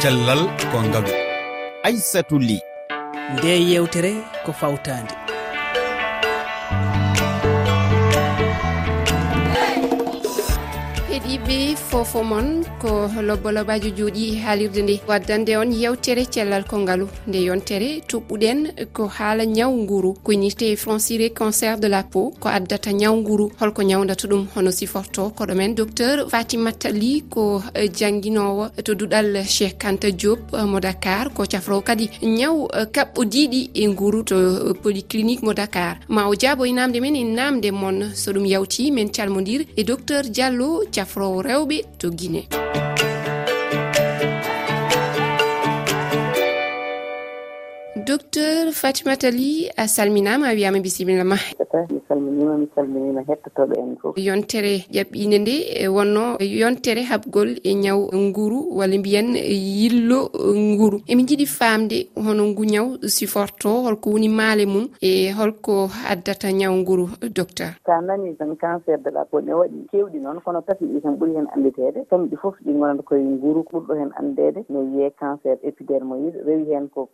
cellal ko ngalu aissatou ly. Nde yewtere ko fawtande. yimɓe fofo moon ko lobbo lobajo juuɗi haalirde nde. Waddande on yewtere cellal kongalu. Nde yontere tuɓɓuɗen ko haala ñaw nguru. Ko inite franciré cancer de la peau ko addata ñaw nguru. Holko ñawdata ɗum hono siforto koɗo men. Docteur fatimata ly ko eh, jangguinowo. To duɗal cheikh kanta diop eh, mo dakar ko cafrowo kadi. Ñaw eh, kaɓɓodiɗi e nguru to polyclinique mo dakar. Ma o jaabo e namde men e namde moon so ɗum yawti min calmodir e docteur diallo cafro afrowo rewɓe to guine on fatimata ly a salminama a wiyama bisimillama mi salminima mi salminima hettotoɓe en fof. Yontere ƴaɓɓinde nde e wonno yontere habgol e ñaw nguru walla mbiyen yillo nguru. Emin jiiɗi famde hono ngu ñaw siforto holko woni maale mum e holko addata ñaw nguru docteur. Sa nani tan cancer de la peau ne waɗi kewɗi noon kono tati ɗi tan ɓuuri hen anditede kamɗi foof ɗi gonata koye nguru ɓurɗo hen andede no wiye cancer épidermoïde rewi hen ko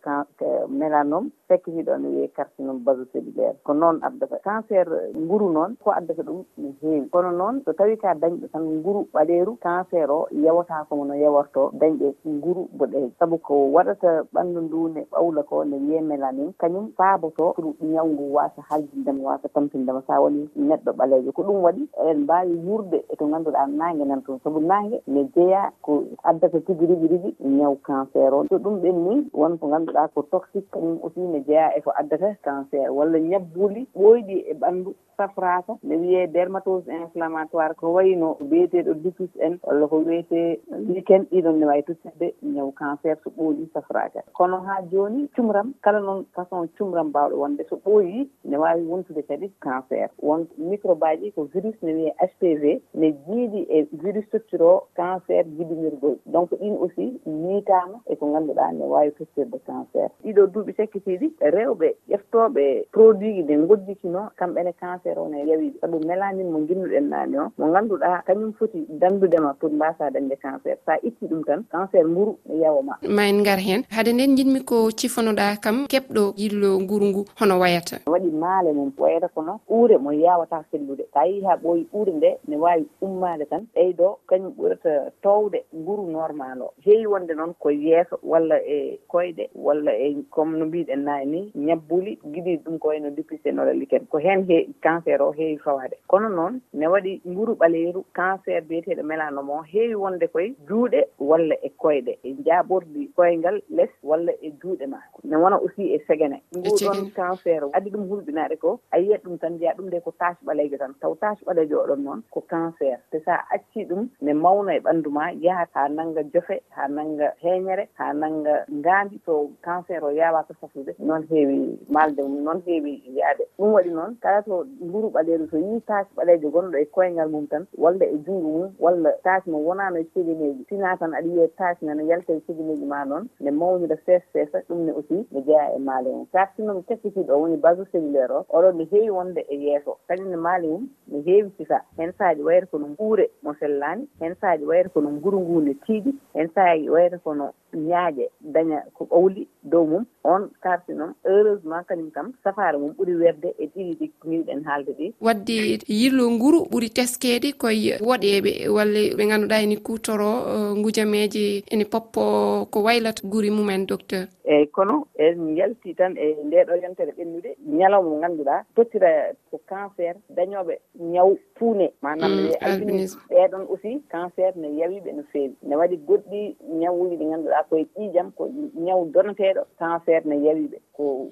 mélanome sekkidiɗon ne wiye carcinome basosélulaire ko noon addata. Cancer nguru noon ko addata ɗum no heewi. Kono noon so tawi ka dañɗo tan nguru ɓaleeru cancer o yewata komo no yeworto dañɗe nguru boɗeeji saabu ko waɗata ɓanndu ndu ne ɓawla ko ne wiye mélanine kañum faaboto pour ñaw ngu wasa haljindema wasa tampindema. Sa woni neɗɗo ɓaleejo ko ɗum waɗi eɗen mbawi wurde e to ngannduɗa naange nan toon saabu naange ne jeeya ko addata tigi rigi rigi ñaw cancer o. So ɗum ɓenni wonko ngannduɗa ko toxique kañum aussi ne jeeya eko addata cancer walla ñabbuli ɓooyɗi e ɓanndu. safraka ne wiye dermatose inflammatoire ko wayno biyeteɗo lupus en walla ko wiyete liken ɗiɗon ne wawi tosidde ñaw cancer so ɓooyi safraka kono ha joni cumram kala noon façon cumram mbawɗo wonde so ɓooyi ne wawi wontude kadi cancer. Won microbe aji ko virus ne wiye hpv ne jiiɗi e virus tottiro cancer jibinirgol donc ɗin aussi niitama eko ganduɗa ne wawi tottirde cancer. Ɗiɗo duuɓi sekkitiɗi rewɓe ƴeftoɓe produit ji ɗe gojjitino kamɓene cancer affaire o ne yawi saabu mélanine mo ginnuɗen naane o mo ganduɗa kañum foti dandudema pour mbasa dañde cancer. Sa itti ɗum tan cancer nguru ne yawoma ma. En gar hen haade nden jinmi ko cifanoɗa kam keɓɗo yillo nguru ngu hono wayata? Waɗi maale mum wayata kono uure mo yawata sellude. Sa yi ha ɓooyi uure nde ne wawi ummade tan ɓeydo kañum ɓurata towde nguru normal o. Heewi wonde noon ko yeeso walla e koyɗe walla e comme no mbiɗen nani ni ñabbuli giɗi ɗum ko koyno dupisenoɗo liken ko hen he cancer o heewi fawade. Kono noon ne waɗi nguru ɓaleeru cancer biyeteeɗo mélanome o heewi wonde koye juuɗe walla e koyɗe. E jaabordi koyngal less walla e juuɗe ma ne wona aussi e segene. E Ngu ɗon cancer addi ɗum hulɓinaade ko a yiyat ɗum tan mbiya ɗum de ko tache ɓalejo tan. Taw tache ɓalejo oɗon noon ko cancer. Te so a accii ɗum ne mawno e ɓanndu ma yaha haa nannga jofe haa nannga heeñere haa nannga ngaandi. To cancer o yaawaaka safrude noon heewi maalde mum noon heewi yaade ɗum waɗi noon kala to mburu ɓaleeru so yi tache ɓaleejo gonɗo e koyngal mum tan walla e junngo mum walla tache mo wonano e ceeɗineeji sina tan aɗa wiye tache nana yalta e ceeɗineeji ma noon nde mawnira fees feesa ɗum ne aussi ne jeya e maali mum. Tache sinno mo tekkitiɗo o woni base cellulaire o oɗon ne heewi wonde e yeeso. Kañum ne maali mum ne heewi sisaa heen saaji wayata kono guure mo sellaani heen saaji wayata kono nguru ngu ne tiiɗi heen saaji wayata kono ñaaƴe daña ko ɓawli dow mum. On karti noon heureusement kañum kam safaare mum ɓuri werde e ɗiɗi ɗi ko giɗen haa haalde ɗi. Wadde yirlo nguru ɓuuri teskede koye woɗeɓe walla ɓe ganduɗa ene kutoro eh, gujameje ene poppo ko waylata guuri mumen docteur? Eyyi kono en yalti tan e ndeɗo yontere ɓennude ñalawma mo ganduɗa tottira ko cancer dañoɓe ñaw puune manam mm, e albinisme. ɓeɗon aussi cancer ne yawiɓe no feewi. Ne waɗi goɗɗi ñawuji ɗi ganduɗa koye ƴiijam ko ñaw donateɗo cancer ne yawiɓe ko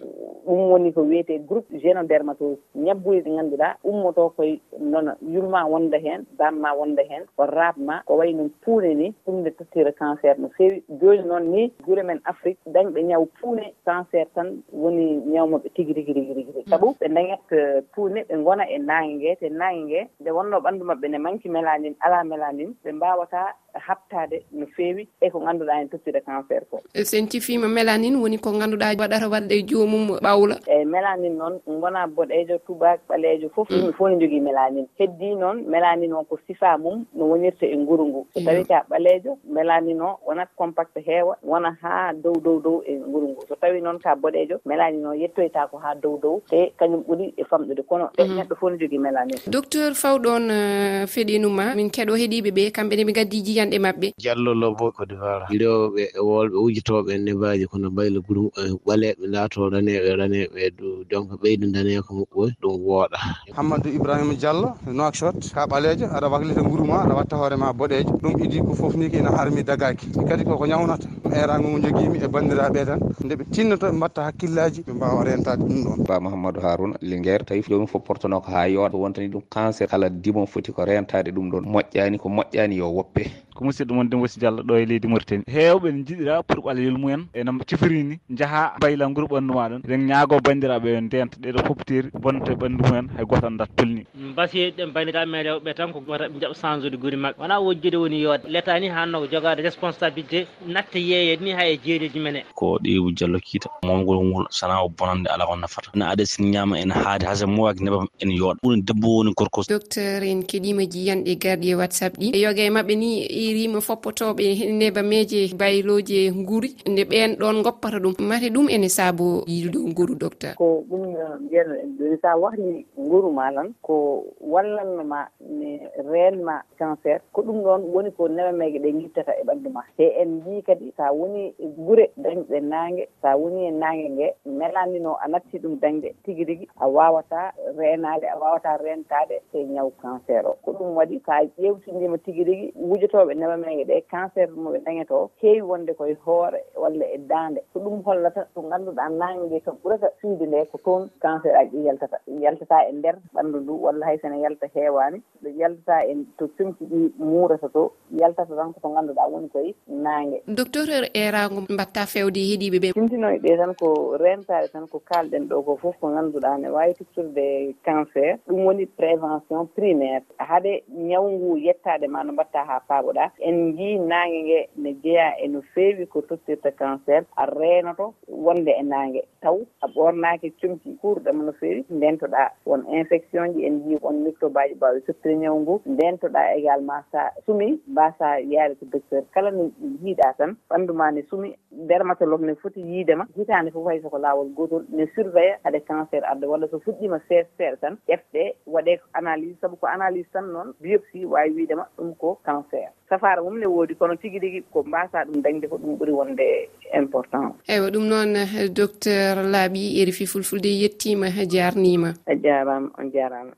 ɗum woni ko wiyete groupe génodermatose ñabbuji ɗi ganduɗa ummoto koye nono yurma wonda hen damma wonda hen ko rabma ko wayi no puune ni ɗum nde tottira cancer no feewi. Joni noon ni guure men afrique dañɓe ñaw puune cancer tan woni ñawmaɓe tigui rigui rigui rigui rigui saabu ɓe dañat e, puune ɓe goona e nangue gue te nangue gue nde wonno ɓandu mabɓe ne manque mélanine ala mélanine ɓe mbawata habtade no feewi e ko ganduɗa en tottira cancer ko. E Sen cifima mélanine woni ko ganduɗa waɗata wadde e jomum ɓawla eyyi mélanine noon gona boɗejo tubak caɓaleejo fof yimɓe fof ne jogii mélanine heddi noon mélanine o ko sifa mum no wonirta e nguru ngu. So mm. tawi ka ɓaleejo mélanine o wonat compacte heewa wona haa dow dow dow e nguru ngu. So tawi noon ka boɗeejo mélanine o yettoyta ko haa dow dow te kañum ɓuri e famɗude kono. Ɗe mm-hmm. neɗɗo fof ne jogii mélanine docteur fawɗon uh, feɗinuma min keɗo heɗiiɓe ɓe kamɓe ne ɓe gaddi jiyanɗe maɓɓe. Jallolo lobo côte d'ivoire rewɓe e wolɓe wujjotooɓe e nebaji kono baylo gurum eh, ɓaleeɓe laato raneeɓe raneeɓe donc ɓeydu daneeko moƴƴoy ɗum woo wooɗa hammadou ibrahima diallo nowakshot ka ɓaleejo aɗa waklita guuru ma aɗa watta hoore ma boɗeejo. Ɗum idi ko foof ni ko ina harmi dagaki kadi koko ñawnata. Erago ngo joguimi e bandiraɓe tan. Nde ɓe tinnoto ɓe mbatta hakkillaji ɓe mbawa rentade ɗum ɗon. Ba mouhamadou harouna linguére tawi jomum fof portono ko ha yooɗa. Wontani ɗum cancer kala dimon foti ko rentade ɗum ɗon. Moƴƴani ko moƴƴani yo woppe. Ko musidɗo mon dembosi diallo ɗo e leydi mauritanie. Hewɓe ne jiɗira pour ɓalayel mumen eno cifirini jaaha mbayla guuru ɓandu maɗon eɗen ñaago bandiraɓe yo ndenta ɗeɗo foftiri bonnata e ɓandu mumen hay goto anndat tolni mbasiyeji ɗen bandiraɓe e rewɓe tan ko wata ɓe jaɓa change ude guuri mabɓe wona wojjude woni yoode l' état ni hanno ko jogade responsabilité natta yeeyede ni ha e jeeɗiji men e ko ɗewu diallo kiita momgol ngol sana o bonande ala ko nafata. No aade sin ñama ene haade hasa mowaki nebam ene yooɗa. Ɓuuri debbo woni gorko. Docteur en keɗima jiyanɗe garɗi e whatsapp ɗi. E yoga e mabɓe ni irima foppotoɓe nebameje bayloji e guuri nde ɓen ɗon goppata ɗum. Mate ɗum ene saabo yiɗude nguru docteur. Ko ɗum eh, mbiyatno en joni sa wahni nguru ma tan ko wallanma ne reenma cancer ko ɗum ɗon woni ko newamege ɗe guittata e ɓandu ma. Te en mbi kadi sa woni guure dañɗe nangue sa woni e nangue ngue melanino a natti ɗum dañde. Tigui rigui a wawata reenade a wawata rentade e ñaw cancer o. Ko ɗum waɗi sa ƴewtidima tigui rigui wujotoɓe newamege ɗe cancer moɓe dañata o heewi wonde koye hoore walla e dande ko ɗum hollata to ganduɗa nangue ngue kam ɓurata fiide nde ko toon cancer aji yaltata yaltata yaltata e nder ɓandu ndu walla hay sene yalta heewani ɗo yaltata e to comci ɗi muurata to yaltata tan koto ngannduɗa woni koye naangue docteur erago mbatta fewde heeɗiɓe ɓe cimtinoye ɗe tan ko rentare tan ko kalɗen ɗo ko foof ko ngannduɗa ne wawi tottude cancer. Ɗum woni prévention primaire. Haade ñaw ngu yettade ma no mbatta ha paaɓoɗa en jii naangue ngue ne jeeya e no feewi ko tottirta cancer a reenoto wonde e naangue taw a ɓornaki comci kuurɗama no feewi ndentoɗa won infection ji en jii won microbe aji mbawi sottude ñaw ngu ndentoɗa également e sa sumi mbasa yaade ko docteur. Kala no yiiɗa tan ɓanduma ne sumi dermatologue ne foti yiidema hitande fof hay soko lawol gotol ne surveille haade cancer arde walla so fuɗɗima sees seeɗa tan ƴefɗe waɗe ko analyse. Saabu ko analyse tan noon biopsie wawi wiidema ɗum ko cancer. safara mum ne woodi. Kono tigi rigui ko mbasa ɗum dañde ko ɗum ɓuuri wonde important. Eywa ɗum noon eh, docteur laaɓi erifi fulfulde yettima eh, jarnima a jarama on jarama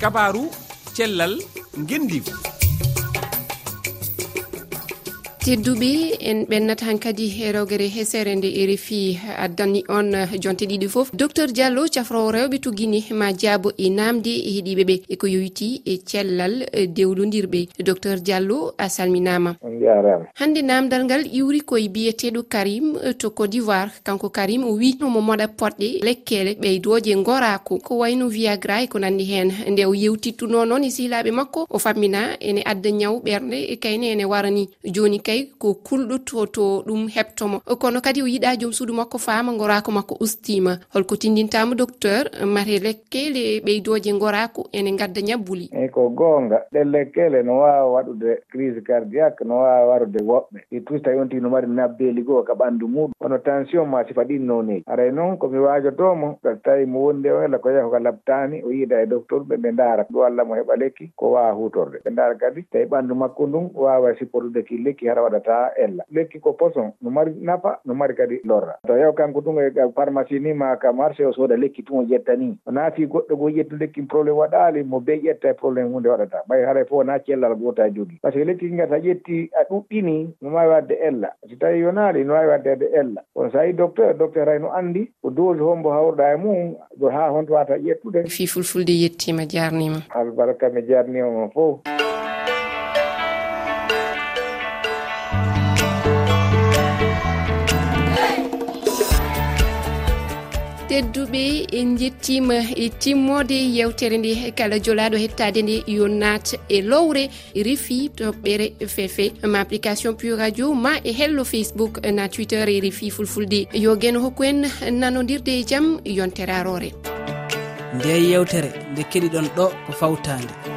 kabaru cellal guendiv tedduɓe en ɓennat han kadi rewgere hesere nde rfi addani on eh, jonte ɗiɗi foof docteur diallo cafrowo rewɓe tugguini ma jaabo e namde e heeɗiɓe ɓe eko yowiti e cellal eh, dewlodirɓe docteur diallo a salminama. Hande namdal ngal iwri koye biyeteɗo karim eh, to cote d'ivoire. Kanko karim o wi omo moɗa poɗɗe lekkele ɓeydoje gorako. Ko wayno viagra e ko nandi hen. Nde o yewtittuno noon e sehlaɓe makko o fammina ene adda ñaw ɓerɗe e kayne ene warani. Joni kay tawi ko kulɗoto to ɗum heɓtomo kono kadi o yiɗa joom suudu makko faama gorako makko ustima. Holko tindintama docteur mate lekkele ɓeydoje gorako ene gadda ñabbuli. Eyi ko goonga ɗen lekkele no wawa waɗude crise cardiaque no wawa warude woɓɓe. E Surtout tawi on tino mari nabbeli goo ka ɓandu muɗum kono tension ma sifa ɗin noneji aray noon komi wajotomo so tawi mo wondi e o ela ko yahi ko labtani o yiida e docteur ɓe ɓe ndaara. Ɗo allah mo heɓa lekki ko wawa hutorde ɓe ndaara kadi tawi ɓandu makko ndun wawa e sippotude ki lekki hara waɗata ella. Lekki ko poson no mari nafa no mari kadi lorra. To yaw kanko tun e, e, pharmacie ni ma ka marché o sooda lekki tun o ƴetta ni. O naati goɗɗo go ƴettu lekki probléme waɗaali mo be ƴetta e probléme hunde waɗata. Ɓay haray fof wona cellal goota jogi par ce que lekki nga ta ƴetti a ɗuɗɗini no waawi wadde ella. So tawi yonaali no wawi waddede ella. Kono so yi docteur docteur hay no anndi ko dose hombo hawruɗa e mum do haa honto wata ƴettude. Fi fulfulde yettima jarnima albarka mi jaarniima mon fof. tedduɓe en jettima e timmode yewtere nde kala jolaɗo hettade nde yo nat e lowre refi toɓɓere fefe. Ma application pu radio ma e hello facebook na twitter e refi fulfulde. Yo gueno hokku en nanodirde e jaam yontere arore nde yewtere nde keɗiɗon ɗo ko fawtade